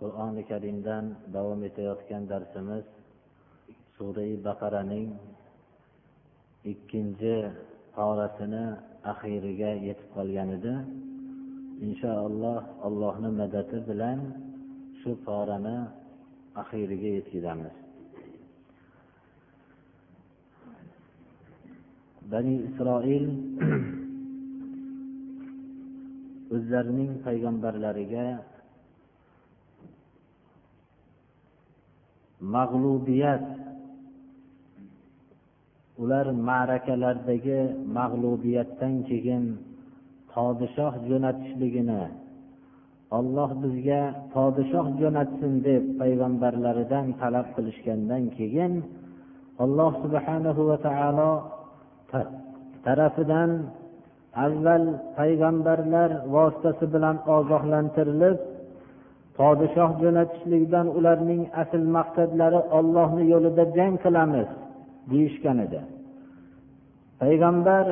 qur'oni karimdan davom etayotgan darsimiz surai baqaraning ikkinchi porasini oxiriga yetib qolgan edi inshaalloh allohni madadi bilan shu porani oxiriga yetkazamiz. Bani isroil o'zlarining payg'ambarlariga mag'lubiyat. Ular ma'rakalardagi mag'lubiyatdan keyin podshoh jo'natishligini olloh bizga podshoh jo'natsin deb payg'ambarlaridan talab qilishgandan keyin alloh subhanahu va taolo tarafidan avval payg'ambarlar vositasi bilan ogohlantirilib podshoh jo'natishlikdan ularning asl maqsadlari ollohni yo'lida jang qilamiz deyishgan edi. Payg'ambar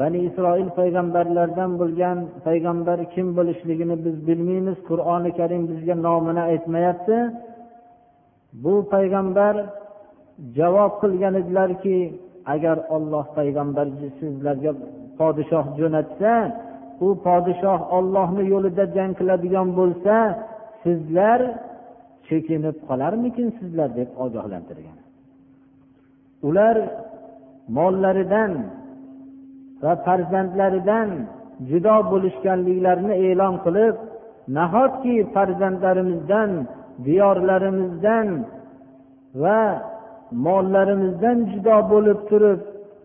bani isroil payg'ambarlardan bo'lgan payg'ambar kim bo'lishligini biz bilmaymiz. Qur'oni karim bizga nomini aytmayapti. Bu payg'ambar javob qilgan edilarki agar olloh payg'ambar sizlarga podshoh jo'natsa u podshoh ollohni yo'lida jang qiladigan bo'lsa sizlar chekinib qolarmikinsizlar deb ogohlantirgan. Ular mollaridan va farzandlaridan judo bo'lishganliklarini e'lon qilib nahotki farzandlarimizdan diyorlarimizdan va mollarimizdan judo bo'lib turib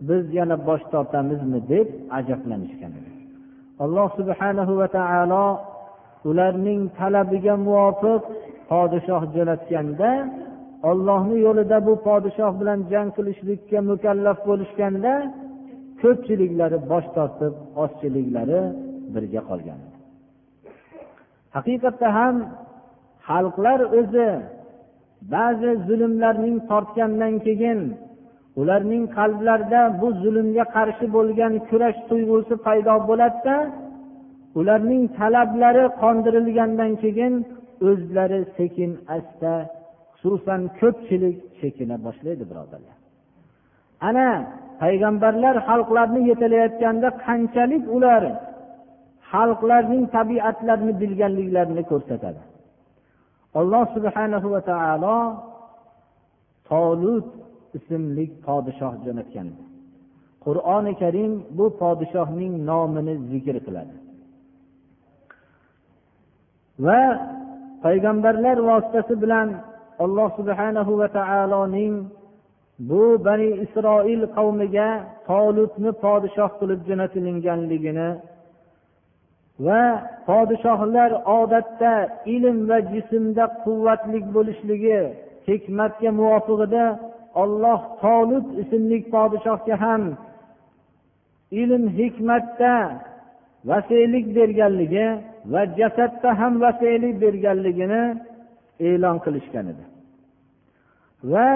biz yana bosh tortamizmi deb ajablanishgan edi. Alloh subhanahu va taolo ularning talabiga muvofiq podshoh jo'natganda ollohni yo'lida bu podshoh bilan jang qilishlikka mukallaf bo'lishganda ko'pchiliklari bosh tortib ozchiliklari birga qolgan. Haqiqatda ham xalqlar o'zi ba'zi zulmlarning tortgandan keyin ularning qalblarida bu zulmga qarshi bo'lgan kurash tuyg'usi paydo bo'ladida ularning talablari qondirilgandan keyin o'zlari sekin asta xususan ko'pchilik chekina boshlaydi birodarlar. Ana payg'ambarlar xalqlarni yetalayotganda qanchalik ular xalqlarning tabiatlarini bilganliklarini ko'rsatadi. Alloh subhanahu va taolo tolut ismli podshoh jo'natgan. Qur'oni karim bu podshohning nomini zikr qiladi. Va payg'ambarlar vositasi bilan alloh subhanahu va taoloning bu bani isroil qavmiga tolutni podshoh qilib jo'natilinganligini va podshohlar odatda ilm va jismda quvvatli bo'lishligi hikmatga muvofiqida olloh tolut ismli podshohga ham ilm hikmatda vasiylik berganligi va jasadda ham vasiylik berganligini e'lon qilishgan edi. Va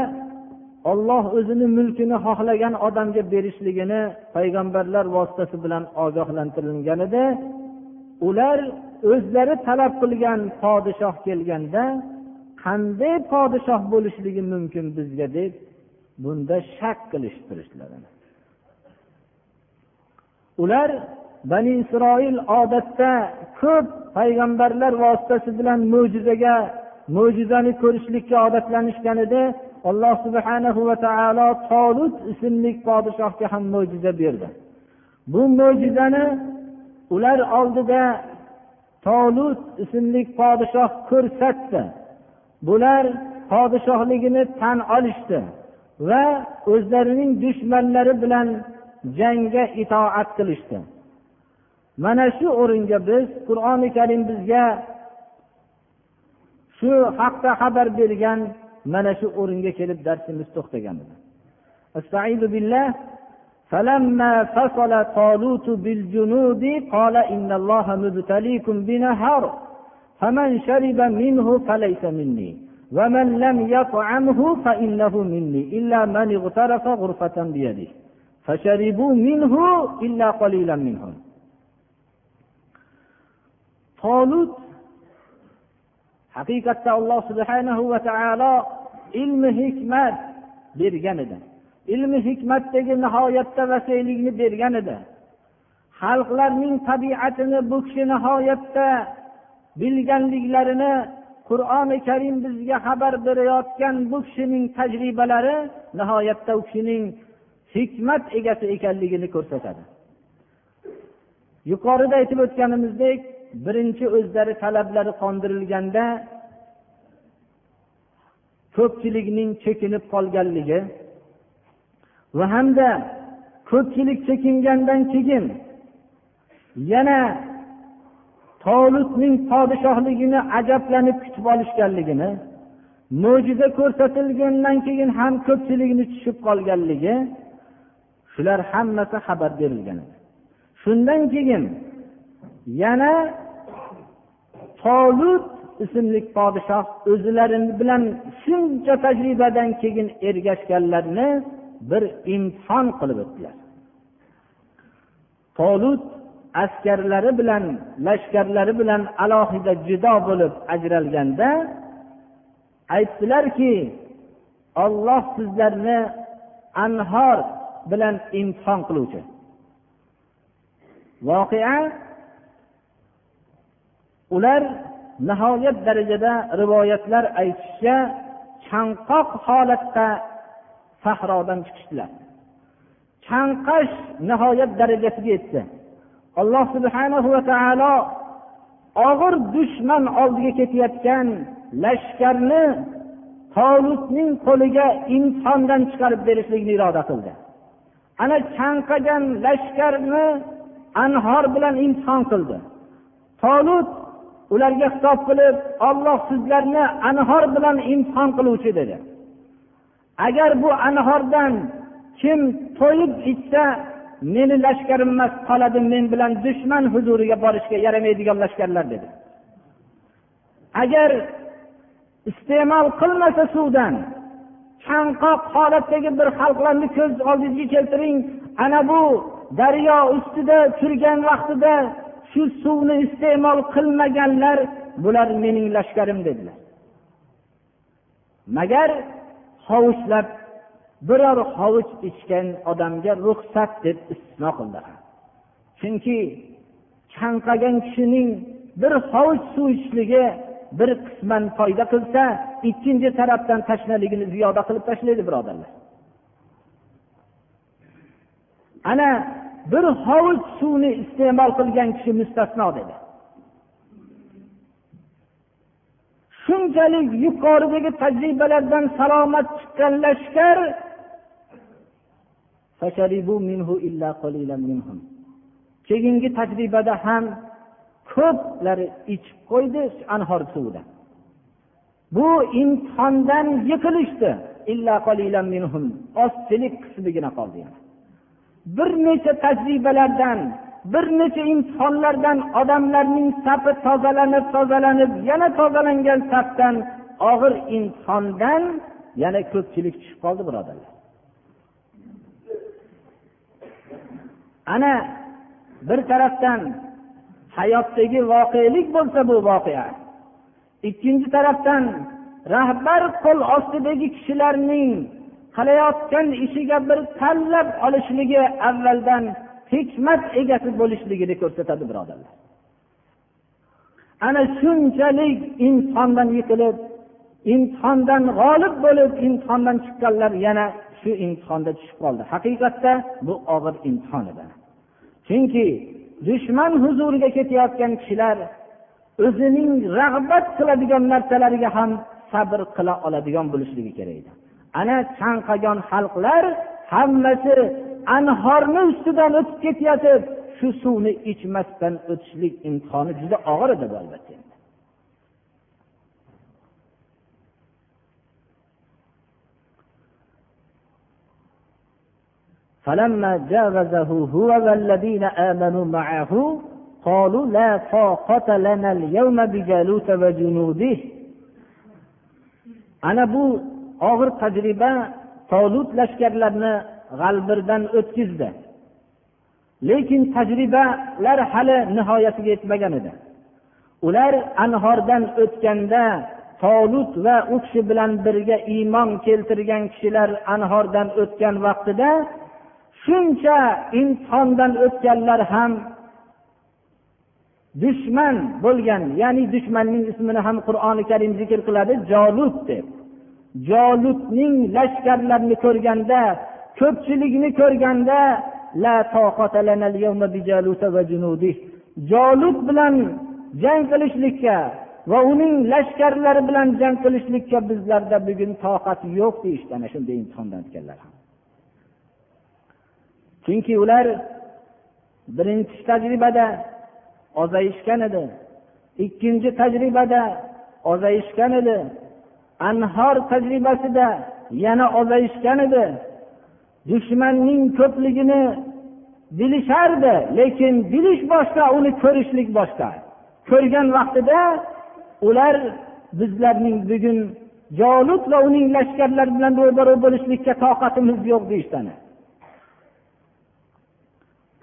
olloh o'zini mulkini xohlagan odamga berishligini payg'ambarlar vositasi bilan ogohlantirilgan edi. Ular o'zlari talab qilgan podshoh kelganda qanday podshoh bo'lishligi mumkin bizga? deb bunda shak qilishib turishdilar ular bani isroil odatda ko'p payg'ambarlar vositasi bilan mo'jizaga mo'jizani ko'rishlikka odatlanishgan edi alloh subhanahu va taolo tolut ismli podshohga ham mo'jiza berdi. Bu mo'jizani ular oldida tolut ismli podshoh ko'rsatdi. Bular podshohligini tan olishdi. va o'zlarining dushmanlari bilan jangga itoat qilishdi mana shu o'ringa biz qur'oni karim bizga shu haqda xabar bergan mana shu o'ringa kelib darsimiz to'xtagan edi فلما فصل طالوت بالجنود قال إن الله مبتليكم بنهر فمن شرب منه فليس مني ومن لم يطعمه فإنه مني إلا من اغترف غرفة بيده فشربوا منه إلا قليلا منهم tolut haqiqatda alloh subhanahu va taolo ilmi hikmat bergan edi ilmi hikmatdagi nihoyatda vasiylikni bergan edi xalqlarning tabiatini bu kishi nihoyatda bilganliklarini qur'oni karim bizga xabar berayotgan bu kishining tajribalari nihoyatda u kishining hikmat egasi ekanligini ko'rsatadi. Yuqorida aytib o'tganimizdek birinchi o'zlari talablari qondirilganda ko'pchilikning chekinib qolganligi va hamda ko'pchilik chekingandan keyin yana tolutning podshohligini ajablanib kutib olishganligini mo'jiza ko'rsatilgandan keyin ham ko'pchilikni tushib qolganligi shular hammasi xabar berilgan shundan keyin yana tolut ismli podshoh o'zlari bilan shuncha tajribadan keyin ergashganlarni bir imtihon qilib o'tdilar. Tolut askarlari bilan lashkarlari bilan alohida judo bo'lib ajralganda aytdilarki olloh sizlarni anhor bilan imtihon qiluvchi. Voqea ular nihoyat darajada rivoyatlar aytishicha chanqoq holatda sahrodan chiqishdilar. Chanqash nihoyat darajasiga yetdi. Alloh subhanahu va taolo og'ir dushman oldiga ketayotgan lashkarni tolutning qo'liga imtihondan chiqarib berishlikni iroda qildi. Ana chanqagan lashkarni anhor bilan imtihon qildi. Tolut ularga xitob qilib olloh sizlarni anhor bilan imtihon qiluvchi dedi. Agar bu anhordan kim to'yib ichsa meni lashkarim emas qoladi men bilan dushman huzuriga borishga yaramaydigan lashkarlar dedi. Agar iste'mol qilmasa suvdan chanqoq holatdagi bir xalqlarni ko'z oldingizga keltiring. Ana bu daryo ustida turgan vaqtida shu suvni iste'mol qilmaganlar bular mening lashkarim dedilar. Magar hovuchlab biror hovuch ichgan odamga ruxsat deb istisno qildilar. Chunki chanqagan kishining bir hovuch suv ichishligi bir qisman foyda qilsa ikkinchi tarafdan tashnaligini ziyoda qilib tashlaydi birodarlar. Ana bir hovuch suvni iste'mol qilgan kishi mustasno dedi. Shunchalik yuqoridagi tajribalardan salomat chiqqan lashkar keyingi tajribada ham ko'plari ichib qo'ydi anhor suvidan bu imtihondan yiqilishdi. Ozchilik qismigina qoldi bir necha tajribalardan bir necha imtihonlardan odamlarning safi tozalanib tozalanib yana tozalangan safdan og'ir imtihondan yana ko'pchilik tushib qoldi birodarlar. Ana bir tarafdan hayotdagi voqelik bo'lsa bu voqea ikkinchi tarafdan rahbar qo'l ostidagi kishilarning qilayotgan ishiga bir tanlab olishligi avvaldan hikmat egasi bo'lishligini ko'rsatadi birodarlar. Ana shunchalik imtihondan yiqilib imtihondan g'olib bo'lib imtihondan chiqqanlar yana shu imtihonda tushib qoldi. Haqiqatda bu og'ir imtihon edi. Chunki dushman huzuriga ketayotgan kishilar o'zining rag'bat qiladigan narsalariga ham sabr qila oladigan bo'lishligi kerak edi. Ana chanqagan xalqlar hammasi anhorni ustidan o'tib ketayotib shu suvni ichmasdan o'tishlik imtihoni juda og'ir edi bu albatta. فلما جاوزه هو والذين آمنوا معه قالوا لا طاقة لنا اليوم بجالوت وجنوده ana bu og'ir tajriba tolut lashkarlarini g'albirdan o'tkazdi lekin tajribalar hali nihoyasiga yetmagan edi ular anhordan o'tganda tolut va u kishi bilan birga iymon keltirgan kishilar anhordan o'tgan vaqtida shuncha imtihondan o'tganlar ham dushman bo'lgan ya'ni dushmanning ismini ham qur'oni karim zikr qiladi jolut deb. Jolutning lashkarlarini ko'rganda ko'pchilikni ko'rganda jolut bilan jang qilishlikka va uning lashkarlari bilan jang qilishlikka bizlarda bugun toqat yo'q deyishdi ana shunday imtihondan o'tganlar ham. Chunki ular birinchi tajribada ozayishgan edi. Ikkinchi tajribada ozayishgan edi. Anhor tajribasida yana ozayishgan edi. Dushmanning ko'pligini bilishardi lekin bilish boshqa uni ko'rishlik boshqa. Ko'rgan vaqtida ular bizlarning bugun jolut va uning lashkarlari bilan ro'baro bo'lishlikka toqatimiz yo'q deyishdi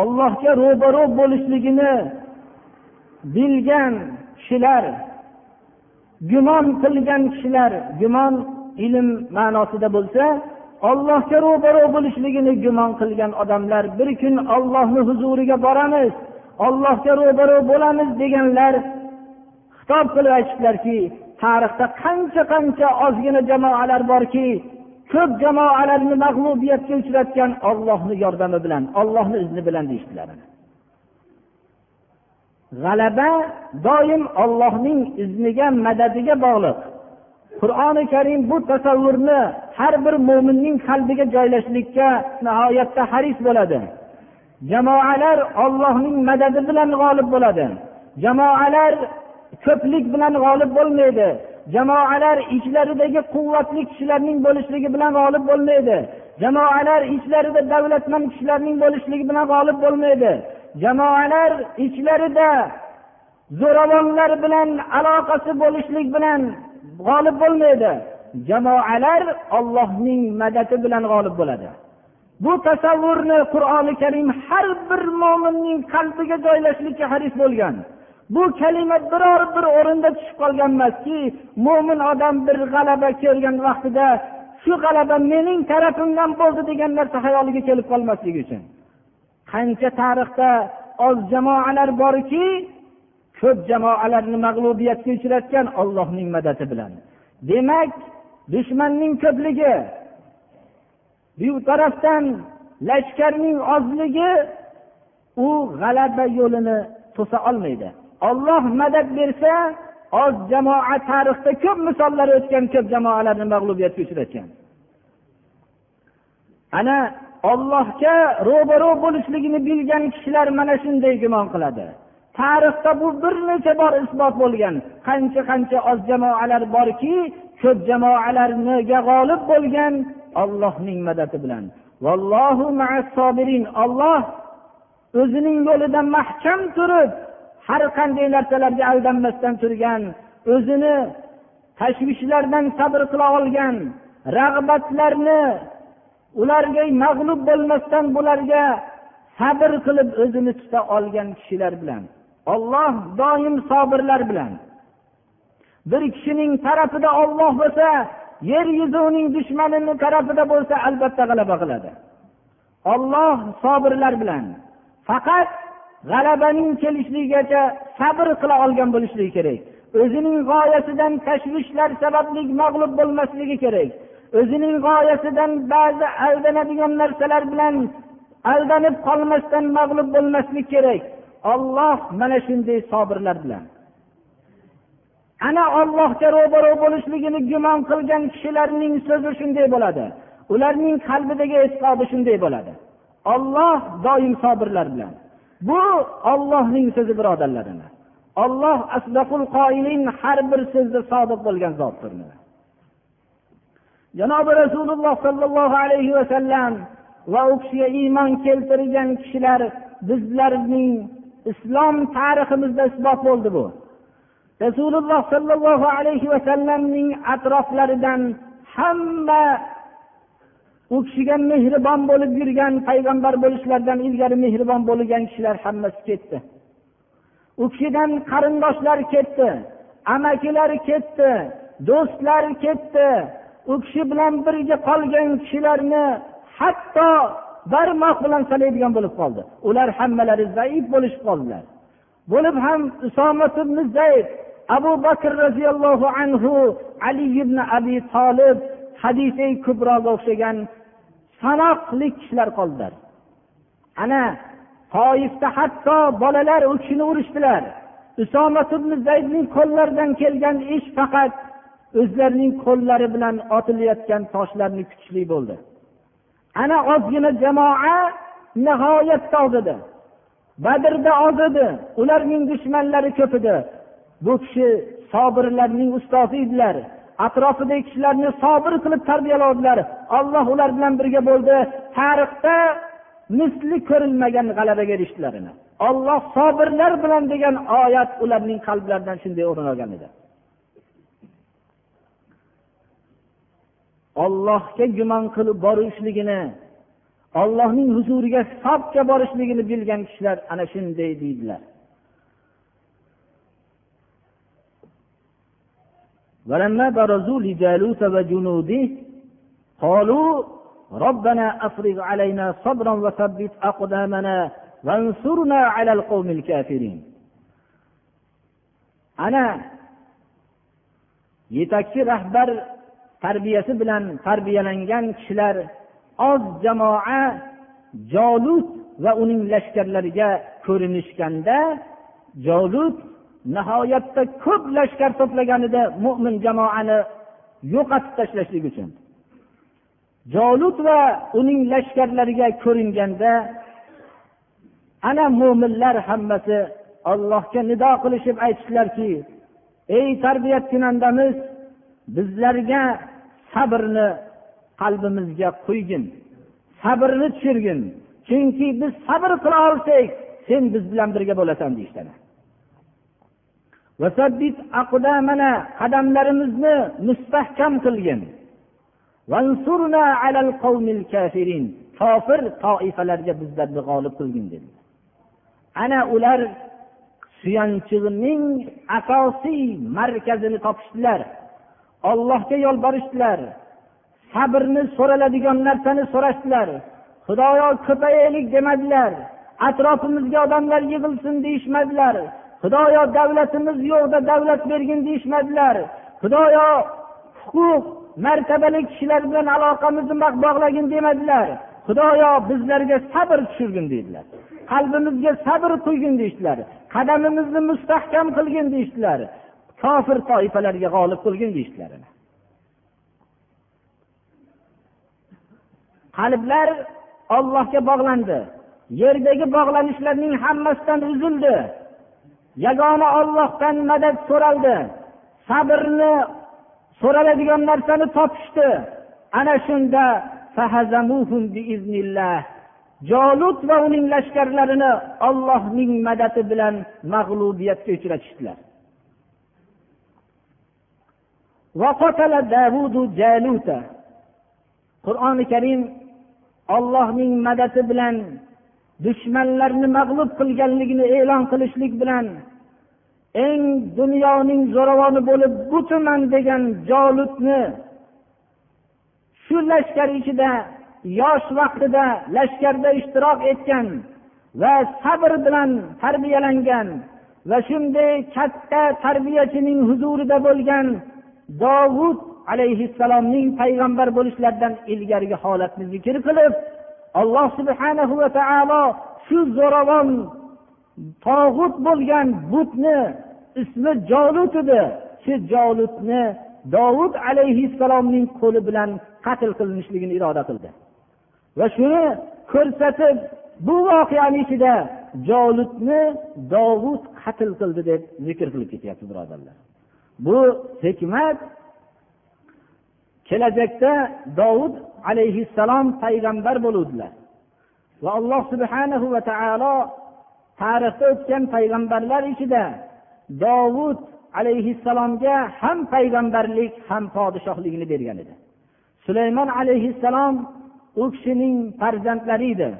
ollohga ro'baro bo'lishligini bilgan kishilar gumon qilgan kishilar gumon ilm ma'nosida bo'lsa ollohga ro'baro bo'lishligini gumon qilgan odamlar bir kun ollohni huzuriga boramiz ollohga ro'baro bo'lamiz deganlar xitob qilib aytishdilarki tarixda qancha qancha ozgina jamoalar borki ko'p jamoalarni mag'lubiyatga uchratgan ollohni yordami bilan ollohni izni bilan deyishdilar g'alaba doim ollohning izniga madadiga bog'liq. Qur'oni karim bu tasavvurni har bir mo'minning qalbiga joylashlikka nihoyatda haris bo'ladi. Jamoalar ollohning madadi bilan g'olib bo'ladi. Jamoalar ko'plik bilan g'olib bo'lmaydi. Jamoalar ichlaridagi quvvatli kishilarning bo'lishligi bilan g'olib bo'lmaydi. Jamoalar ichlarida davlatmand kishilarning bo'lishligi bilan g'olib bo'lmaydi. Jamoalar ichlarida zo'ravonlar bilan aloqasi bo'lishlik bilan g'olib bo'lmaydi. Jamoalar ollohning madadi bilan g'olib bo'ladi. Bu tasavvurni qur'oni karim har bir mo'minning qalbiga joylashlikka haris bo'lgan. Bu kalima biror bir o'rinda tushib qolgan emaski mo'min odam bir g'alaba kelgan vaqtida shu g'alaba mening tarafimdan bo'ldi degan narsa hayoliga kelib qolmasligi uchun. Qancha tarixda oz jamoalar borki ko'p jamoalarni mag'lubiyatga uchratgan ollohning madadi bilan. Demak dushmanning ko'pligi bu tarafdan lashkarning ozligi u g'alaba yo'lini to'sa olmaydi. Olloh madad bersa oz jamoa tarixda ko'p misollar o'tgan ko'p jamoalarni mag'lubiyatga uchratgan. Ana ollohga ro'baro bo'lishligini bilgan kishilar mana shunday gumon qiladi. Tarixda bu bir necha bor isbot bo'lgan qancha qancha oz jamoalar borki ko'p jamoalarga g'olib bo'lgan ollohning madadi bilan. Vallohu olloh o'zining yo'lida mahkam turib har qanday narsalarga aldanmasdan turgan o'zini tashvishlardan sabr qila olgan rag'batlarni ularga mag'lub bo'lmasdan bularga sabr qilib o'zini tuta olgan kishilar bilan olloh doim sobirlar bilan. Bir kishining tarafida olloh bo'lsa yer yuzi uning dushmanini tarafida bo'lsa albatta g'alaba qiladi. Olloh sobirlar bilan. Faqat g'alabaning kelishligigacha sabr qila olgan bo'lishligi kerak. O'zining g'oyasidan tashvishlar sababli mag'lub bo'lmasligi kerak. O'zining g'oyasidan ba'zi aldanadigan narsalar bilan aldanib qolmasdan mag'lub bo'lmaslik kerak. Olloh mana shunday sobirlar bilan. Ana ollohga ro'baro bo'lishligini gumon qilgan kishilarning so'zi shunday bo'ladi. Ularning qalbidagi e'tiqodi shunday bo'ladi. Olloh doim sobirlar bilan. Bu ollohning so'zi birodarlarim. Olloh asdaqul qoilin har bir so'zda sodiq bo'lgan zotdir. Janobi rasululloh sollallohu alayhi vasallam va u kishiga iymon keltirgan kishilar bizlarning islom tariximizda isbot bo'ldi bu. Rasululloh sollallohu alayhi vasallamning atroflaridan hamma u kishiga mehribon bo'lib yurgan payg'ambar bo'lishlaridan ilgari mehribon bo'lgan kishilar hammasi ketdi. U kishidan qarindoshlar ketdi amakilar ketdi do'stlar ketdi. U kishi bilan birga qolgan kishilarni hatto barmoq bilan sanaydigan bo'lib qoldi. Ular hammalari zaif bo'lishib qoldilar. Bo'lib ham usomat ibn zayd abu bakr roziyallohu anhu ali ibn abi tolib hadisa kubroga o'xshagan sanoqli kishilar qoldilar. Ana toifda hatto bolalar u kishini urishdilar. Usomat ibn zaydning qo'llaridan kelgan ish faqat o'zlarining qo'llari bilan otilayotgan toshlarni kutishlik bo'ldi. Ana ozgina jamoa nihoyatda oz edi badrda oz edi ularning dushmanlari ko'p edi bu kishi sobirlarning ustozi edilar. Atrofidagi kishilarni sobir qilib tarbiyalovdilar olloh ular bilan birga bo'ldi. Tarixda misli ko'rilmagan g'alabaga erishdilar olloh sobirlar bilan degan oyat ularning qalblaridan shunday o'rin olgan edi. Ollohga gumon qilib borishligini ollohning huzuriga hisobga borishligini bilgan kishilar ana shunday deydilar. ولما برزوا لجالوت وجنوده قالوا ربنا افرغ علينا صبرا وثبت اقدامنا وانصرنا على القوم الكافرين ana yetakchi rahbar tarbiyasi bilan tarbiyalangan kishilar oz jamoa jolut va uning lashkarlariga ko'rinishganda jolut nihoyatda ko'p lashkar to'plaganida mo'min jamoani yo'qotib tashlashlik uchun. Jolut va uning lashkarlariga ko'ringanda ana mo'minlar hammasi allohga nido qilishib aytishdilarki ey tarbiyat kunandamiz bizlarga sabrni qalbimizga qo'ygin sabrni tushirgin. Chunki biz sabr qila olsak sen biz bilan birga bo'lasan deyishadi qadamlarimizni mustahkam qilgin. Kofir toifalarga bizlarni g'olib qilgin dedi. Ana ular suyanchig'ining asosiy markazini topishdilar. Ollohga yolborishdilar. Sabrni so'raladigan narsani so'rashdilar. Xudoyo ko'payaylik demadilar. Atrofimizga odamlar yig'ilsin deyishmadilar. Xudoyo davlatimiz yo'qda davlat bergin deyishmadilar. Xudoyo huquq martabali kishilar bilan aloqamizni bog'lagin demadilar. Xudoyo bizlarga sabr tushirgin deydilar. Qalbimizga sabr qo'ygin deyishdilar. Qadamimizni mustahkam qilgin deyishdilar. Kofir toifalarga g'olib qilgin deyishdilar. Qalblar ollohga bog'landi. Yerdagi bog'lanishlarning hammasidan uzildi. Yagona ollohdan madad so'raldi. Sabrni so'raladigan narsani topishdi. Ana shunda jolut va uning lashkarlarini ollohning madadi bilan mag'lubiyatga uchratishdilar. Qur'oni karim ollohning madadi bilan dushmanlarni mag'lub qilganligini e'lon qilishlik bilan eng dunyoning zo'ravoni bo'lib butman degan jolutni shu lashkar ichida yosh vaqtida lashkarda ishtirok etgan va sabr bilan tarbiyalangan va shunday katta tarbiyachining huzurida bo'lgan dovud alayhissalomning payg'ambar bo'lishlaridan ilgarigi holatni zikr qilib alloh subhanahu va taolo shu zo'ravon tog'ut bo'lgan butni ismi jolut edi. Shu jolutni dovud alayhissalomning qo'li bilan qatl qilinishligini iroda qildi. Va shuni ko'rsatib bu voqeani ichida jolutni dovud qatl qildi deb zikr qilib ketyapti birodarlar. Bu hikmat kelajakda dovud alayhissalom payg'ambar bo'luvdilar. Va alloh subhanahu va taolo tarixda o'tgan payg'ambarlar ichida dovud alayhissalomga ham payg'ambarlik ham podshohlikni bergan edi. Sulaymon alayhissalom u kishining farzandlari edi.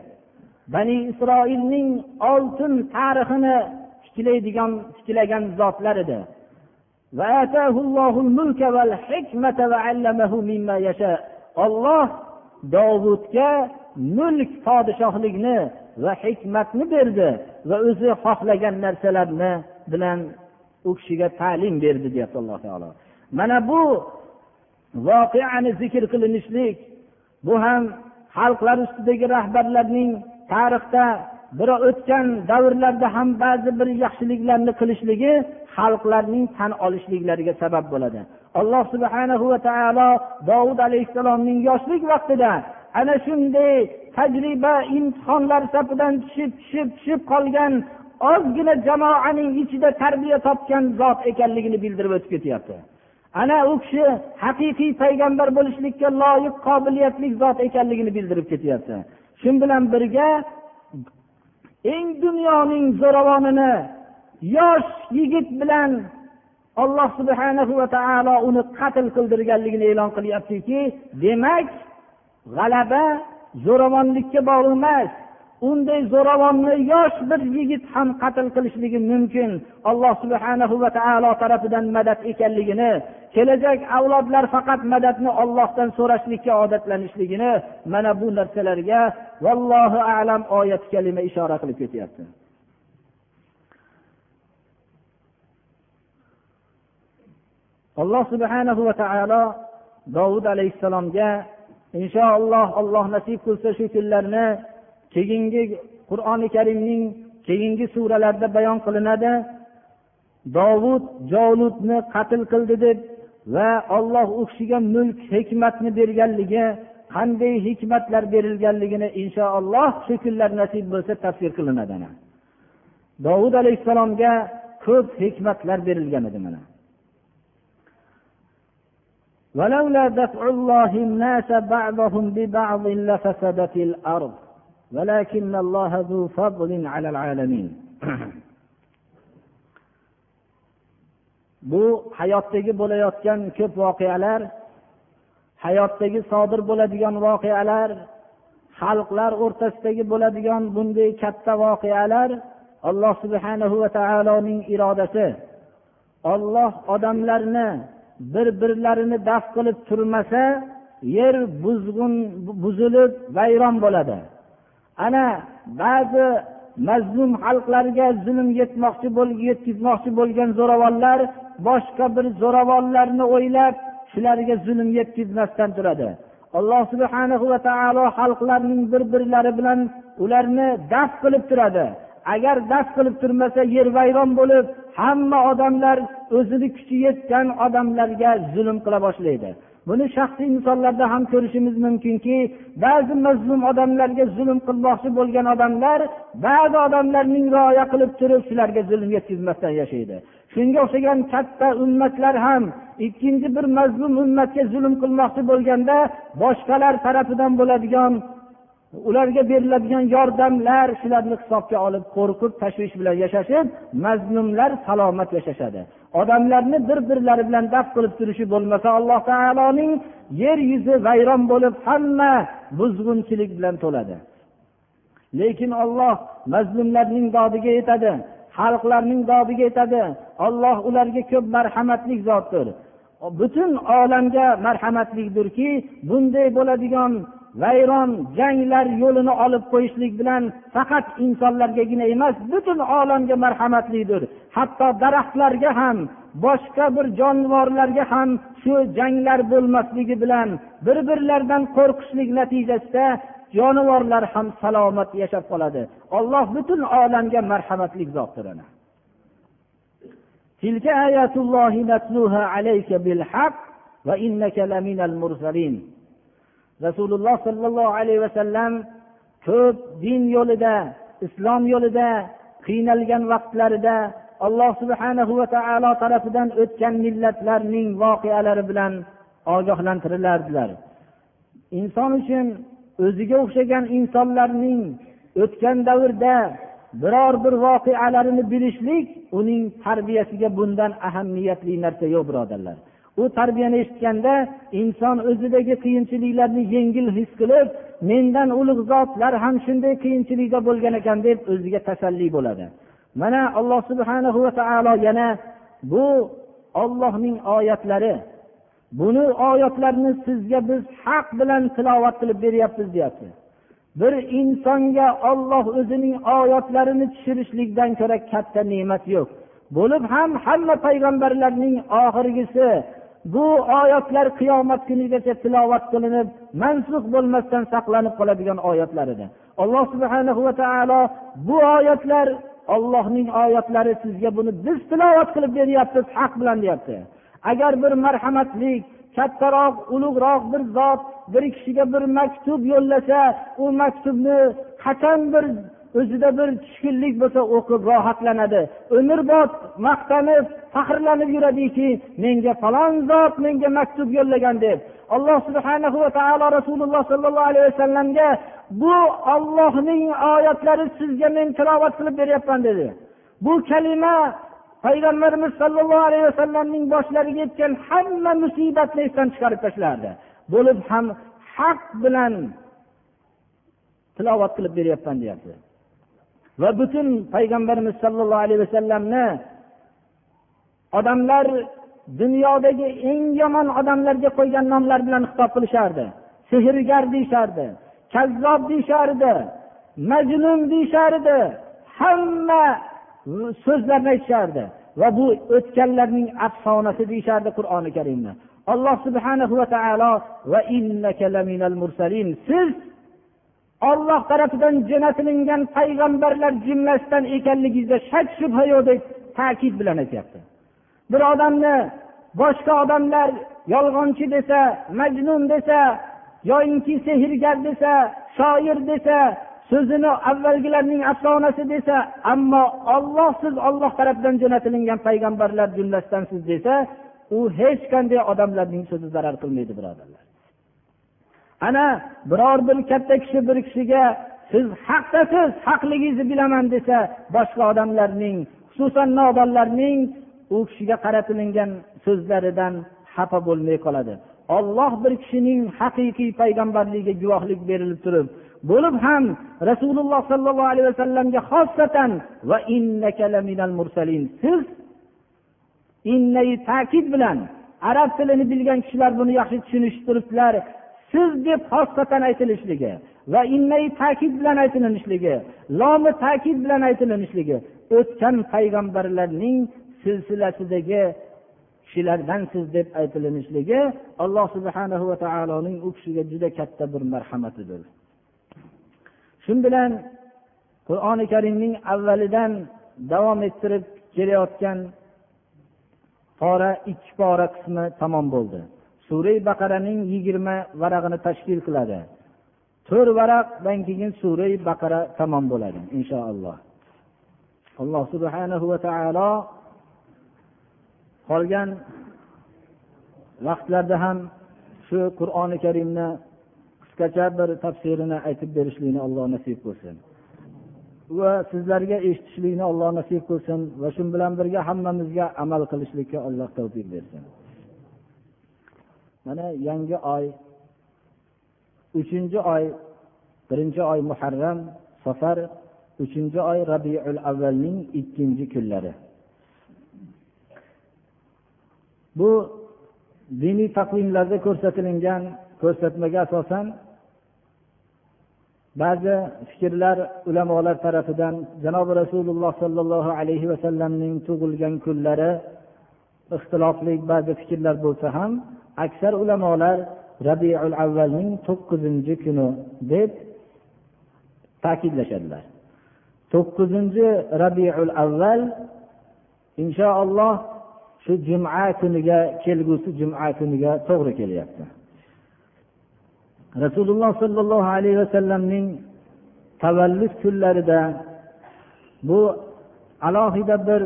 Bani isroilning oltin tarixini tiklaydigan tiklagan zotlar edi. Olloh dovudga mulk podshohlikni va hikmatni berdi va o'zi xohlagan narsalarni bilan u kishiga ta'lim berdi deyapti alloh taolo. Mana bu voqeani zikr qilinishlik bu ham xalqlar ustidagi rahbarlarning tarixda bir o'tgan davrlarda ham ba'zi bir yaxshiliklarni qilishligi xalqlarning tan olishliklariga sabab bo'ladi. Alloh subhana va taolo dovud alayhissalomning yoshlik vaqtida ana shunday tajriba imtihonlar safidan tushib tushib tushib qolgan ozgina jamoaning ichida tarbiya topgan zot ekanligini bildirib o'tib ketyapti. Ana u kishi haqiqiy payg'ambar bo'lishlikka loyiq qobiliyatli zot ekanligini bildirib ketyapti. Shu bilan birga eng dunyoning zo'ravonini yosh yigit bilan alloh subhana va taolo uni qatl qildirganligini e'lon qilyaptiki demak g'alaba zo'ravonlikka bog'liq emas. Unday zo'ravonni yosh bir yigit ham qatl qilishligi mumkin alloh subhana va taolo tarafidan madad ekanligini kelajak avlodlar faqat madadni ollohdan so'rashlikka odatlanishligini mana bu narsalarga vallohu alam oyati kalima ishora qilib ketyapti. Alloh subhanahu va taolo dovud alayhissalomga inshaalloh alloh nasib qilsa shu kunlarni keyingi qur'oni karimning keyingi suralarida bayon qilinadi. Dovud jolutni qatl qildi deb va olloh u kishiga mulk hikmatni berganligi qanday hikmatlar berilganligini inshaalloh shu kunlar nasib bo'lsa tafsir qilinadi dovud alayhissalomga ko'p hikmatlar berilgan edi mana ولولا دفع الله الناس بعضهم ببعض لفسدت الأرض ولكن الله ذو فضل على العالمين bu hayotdagi bo'layotgan ko'p voqealar hayotdagi sodir bo'ladigan voqealar xalqlar o'rtasidagi bo'ladigan bunday katta voqealar alloh subhanahu va taoloning irodasi. Olloh odamlarni bir birlarini daf qilib turmasa yer buzg'un buzilib vayron bo'ladi. Ana ba'zi mazlum xalqlarga zulm yetmoqchi yetkazmoqchi bo'lgan zo'ravonlar boshqa bir zo'ravonlarni o'ylab shularga zulm yetkazmasdan turadi. Alloh subhana va taolo xalqlarning bir birlari bilan ularni daf qilib turadi. Agar daf qilib turmasa yer vayron bo'lib hamma odamlar o'zini kuchi yetgan odamlarga zulm qila boshlaydi. Buni shaxsiy misollarda ham ko'rishimiz mumkinki ba'zi mazlum odamlarga zulm qilmoqchi bo'lgan odamlar ba'zi odamlarning rioya qilib turib shularga zulm yetkazmasdan yashaydi. Shunga o'xshagan katta ummatlar ham ikkinchi bir mazlum ummatga zulm qilmoqchi bo'lganda boshqalar tarafidan bo'ladigan ularga beriladigan yordamlar shularni hisobga olib qo'rqib tashvish bilan yashashib mazlumlar salomat yashashadi. Odamlarni bir birlari bilan daf qilib turishi bo'lmasa alloh taoloning yer yuzi vayron bo'lib hamma buzg'unchilik bilan to'ladi. Lekin olloh mazlumlarning dodiga yetadi xalqlarning dodiga yetadi. Olloh ularga ko'p marhamatli zotdir. Butun olamga marhamatlidirki bunday bo'ladigan vayron janglar yo'lini olib qo'yishlik bilan faqat insonlargagina emas butun olamga marhamatlidir. Hatto daraxtlarga ham boshqa bir jonivorlarga ham shu janglar bo'lmasligi bilan bir birlaridan qo'rqishlik natijasida jonivorlar ham salomat yashab qoladi. Olloh butun olamga marhamatli zotdir ana. Tilka ayatullohi natluha alayka bil haqq va innaka laminal mursalin. Rasululloh sollallohu alayhi vasallam ko'p din yo'lida islom yo'lida qiynalgan vaqtlarida alloh subhanahu va taolo tarafidan o'tgan millatlarning voqealari bilan ogohlantirilardilar inson uchun o'ziga o'xshagan insonlarning o'tgan davrda biror bir voqealarini bilishlik uning tarbiyasiga bundan ahamiyatli narsa yo'q birodarlar. U tarbiyani eshitganda inson o'zidagi qiyinchiliklarni yengil his qilib mendan ulug' zotlar ham shunday qiyinchilikda bo'lgan ekan deb o'ziga tasalli bo'ladi. Mana alloh subhanahu va taolo yana bu ollohning oyatlari. Buni oyatlarni sizga biz haq bilan tilovat qilib beryapmiz deyapti. Bir insonga olloh o'zining oyatlarini tushirishlikdan ko'ra katta ne'mat yo'q. Bo'lib ham hamma payg'ambarlarning oxirgisi bu oyatlar qiyomat kunigacha tilovat qilinib mansux bo'lmasdan saqlanib qoladigan oyatlar edi. Alloh subhana va taolo bu oyatlar ollohning oyatlari sizga buni biz tilovat qilib beryapmiz haq bilan deyapti. Agar bir marhamatli kattaroq ulug'roq bir zot bir kishiga bir maktub yo'llasa u maktubni qachon bir o'zida bir tushkunlik bo'lsa o'qib rohatlanadi. Umrbod maqtanib faxrlanib yuradiki menga falon zot menga maktub yo'llagan deb. Alloh subhana va taolo rasululloh sollallohu alayhi vasallamga bu ollohning oyatlari sizga men tilovat qilib beryapman dedi. Bu kalima payg'ambarimiz sollallohu alayhi vasallamning boshlariga yetgan hamma musibatni esdan chiqarib tashlardi. Bo'lib ham haq bilan tilovat qilib beryapman deyapti. Va butun payg'ambarimiz sollallohu alayhi vasallamni odamlar dunyodagi eng yomon odamlarga qo'ygan nomlar bilan xitob qilishardi. Sehrgar deyishardi kazzob deyishardi majnun deyishardi hamma so'zlarni aytishardi va bu o'tganlarning afsonasi deyishardi qur'oni karimni alloh subhanahu va taolo va siz olloh tarafidan jo'natilingan payg'ambarlar jumlasidan ekanligingizda shak shubha yo'q deb ta'kid bilan aytyapti. Bir odamni boshqa odamlar yolg'onchi desa majnun desa yoyinki sehrgar desa shoir desa so'zini avvalgilarning afsonasi desa ammo olloh siz olloh tarafidan jo'natilingan payg'ambarlar jumlasidansiz desa u hech qanday odamlarning so'zi zarar qilmaydi birodarlar. Ana biror bir katta kishi bir kishiga siz haqdasiz haqligingizni bilaman desa boshqa odamlarning xususan nodonlarning u kishiga qaratilingan so'zlaridan xafa bo'lmay qoladi. Olloh bir kishining haqiqiy payg'ambarligiga guvohlik berilib turib bo'lib ham rasululloh sollallohu alayhi vasallamga xossatan va mursalin siz innai ta'kid bilan arab tilini bilgan kishilar buni yaxshi tushunishib turibdilar siz deb xossatan aytilishligi va innai ta'kid bilan aytilinishligi lomi ta'kid bilan aytilinishligi o'tgan payg'ambarlarning silsilasidagi kishilardansiz deb aytilinishligi alloh subhana va taoloning u kishiga juda katta bir marhamatidir. Shu bilan qur'oni karimning avvalidan davom ettirib kelayotgan pora ikki pora qismi tamom bo'ldi. Sura baqaraning yigirma varag'ini tashkil qiladi. To'rt varaqdan keyin sura baqara tamom bo'ladi inshaalloh. Alloh subhanahu va taolo qolgan vaqtlarda ham shu qur'oni karimni qisqacha bir tafsirini aytib berishlikni alloh nasib qilsin va sizlarga eshitishlikni alloh nasib qilsin va shu bilan birga hammamizga amal qilishlikka alloh tavfiq bersin. Mana yangi oy uchinchi oy birinchi oy muharram safar uchinchi oy rabiul avvalning ikkinchi kunlari. Bu diniy taqvimlarda ko'rsatilgan ko'rsatmaga asosan ba'zi fikrlar ulamolar tarafidan janobi rasululloh sollallohu alayhi vasallamning tug'ilgan kunlari ixtilofli ba'zi fikrlar bo'lsa ham aksar ulamolar rabiul avvalning to'qqizinchi kuni deb ta'kidlashadilar. To'qqizinchi rabiul avval inshaalloh shu juma kuniga kelgusi juma kuniga to'g'ri kelyapti. Rasululloh sollallohu alayhi vasallamning tavallud kunlarida bu alohida bir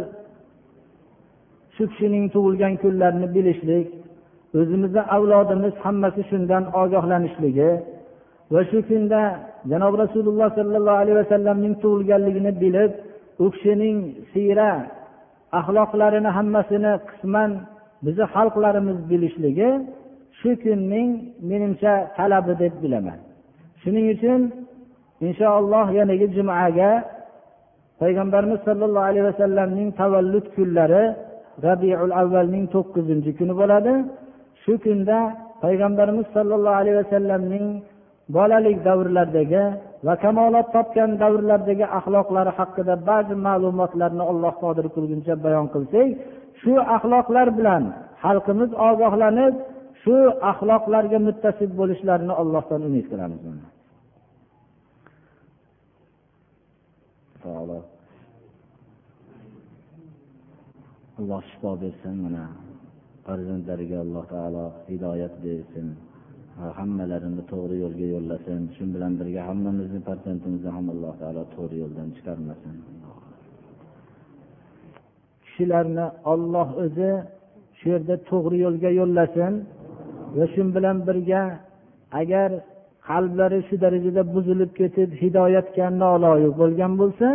shu kishining tug'ilgan kunlarini bilishlik o'zimizni avlodimiz hammasi shundan ogohlanishligi va shu kunda janob rasululloh sollallohu alayhi vasallamning tug'ilganligini bilib u kishining siyra axloqlarini hammasini qisman bizni xalqlarimiz bilishligi shu kunning menimcha talabi deb bilaman. Shuning uchun inshaalloh yanagi jumaga payg'ambarimiz sollallohu alayhi vasallamning tavallud kunlari rabiul avvalning to'qqizinchi kuni bo'ladi. Shu kunda payg'ambarimiz sollallohu alayhi vasallamning bolalik davrlaridagi va kamolot topgan davrlardagi axloqlari haqida ba'zi ma'lumotlarni alloh qodir qilguncha bayon qilsak shu axloqlar bilan xalqimiz ogohlanib shu axloqlarga muttasib bo'lishlarini allohdan umid qilamiz alloh shifo bersin mana. Farzandlariga alloh taolo hidoyat bersin. Hammalarini to'g'ri yo'lga yo'llasin. Shu bilan birga hammamizni farzandimizni ham alloh taolo to'g'ri yo'ldan chiqarmasin. Kishilarni olloh o'zi shu yerda to'g'ri yo'lga yo'llasin va shu bilan birga agar qalblari shu darajada buzilib ketib hidoyatga noloyiq bo'lgan bo'lsa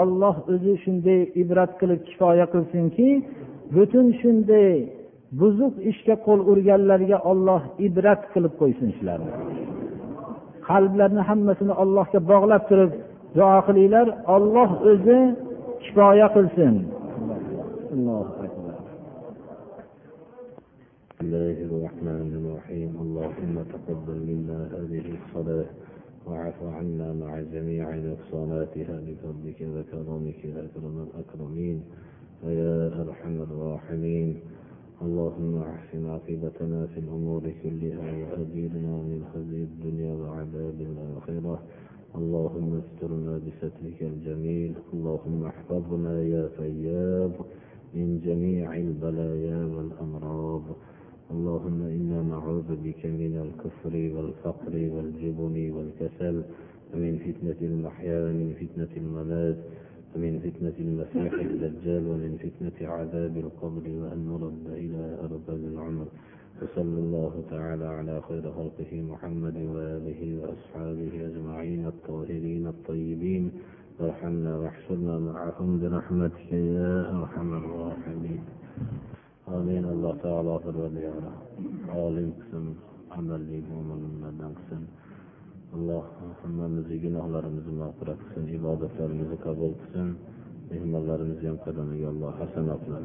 olloh o'zi shunday ibrat qilib kifoya qilsinki butun shunday buzuq ishga qo'l urganlarga olloh ibrat qilib qo'ysin shularni qalblarni hammasini allohga bog'lab turib duo qilinglar olloh o'zi kifoya qilsin بسم الله الرحمن الرحيم اللهم تقبل منا هذه الصلاة واعف عنا مع جميع نقصاناتها بفضلك وكرمك يا أكرم الأكرمين ويا أرحم الراحمين اللهم أحسن عاقبتنا في الأمور كلها وأجرنا من خزي الدنيا وعذاب الآخرة. اللهم استرنا بسترك الجميل. اللهم احفظنا يا فياض من جميع البلايا والأمراض. اللهم إنا نعوذ بك من الكفر والفقر والجبن والكسل ومن فتنة المحيا ومن فتنة الممات. ومن فتنة المسيح الدجال ومن فتنة عذاب القبر وأن نرد إلى أرض العمر. وصلى الله تعالى على خير خلقه محمد وآله وأصحابه أجمعين الطاهرين الطيبين. وارحمنا واحشرنا معهم برحمتك يا أرحم الراحمين. آمين. الله تعالى في الوليارة عالم قسم عمل لي مؤمن من قسم alloh hammamizni gunohlarimizni mag'firat qilsin ibodatlarimizni qabul qilsin mehmonlarimizni ham qadamiga alloh hasanat bilan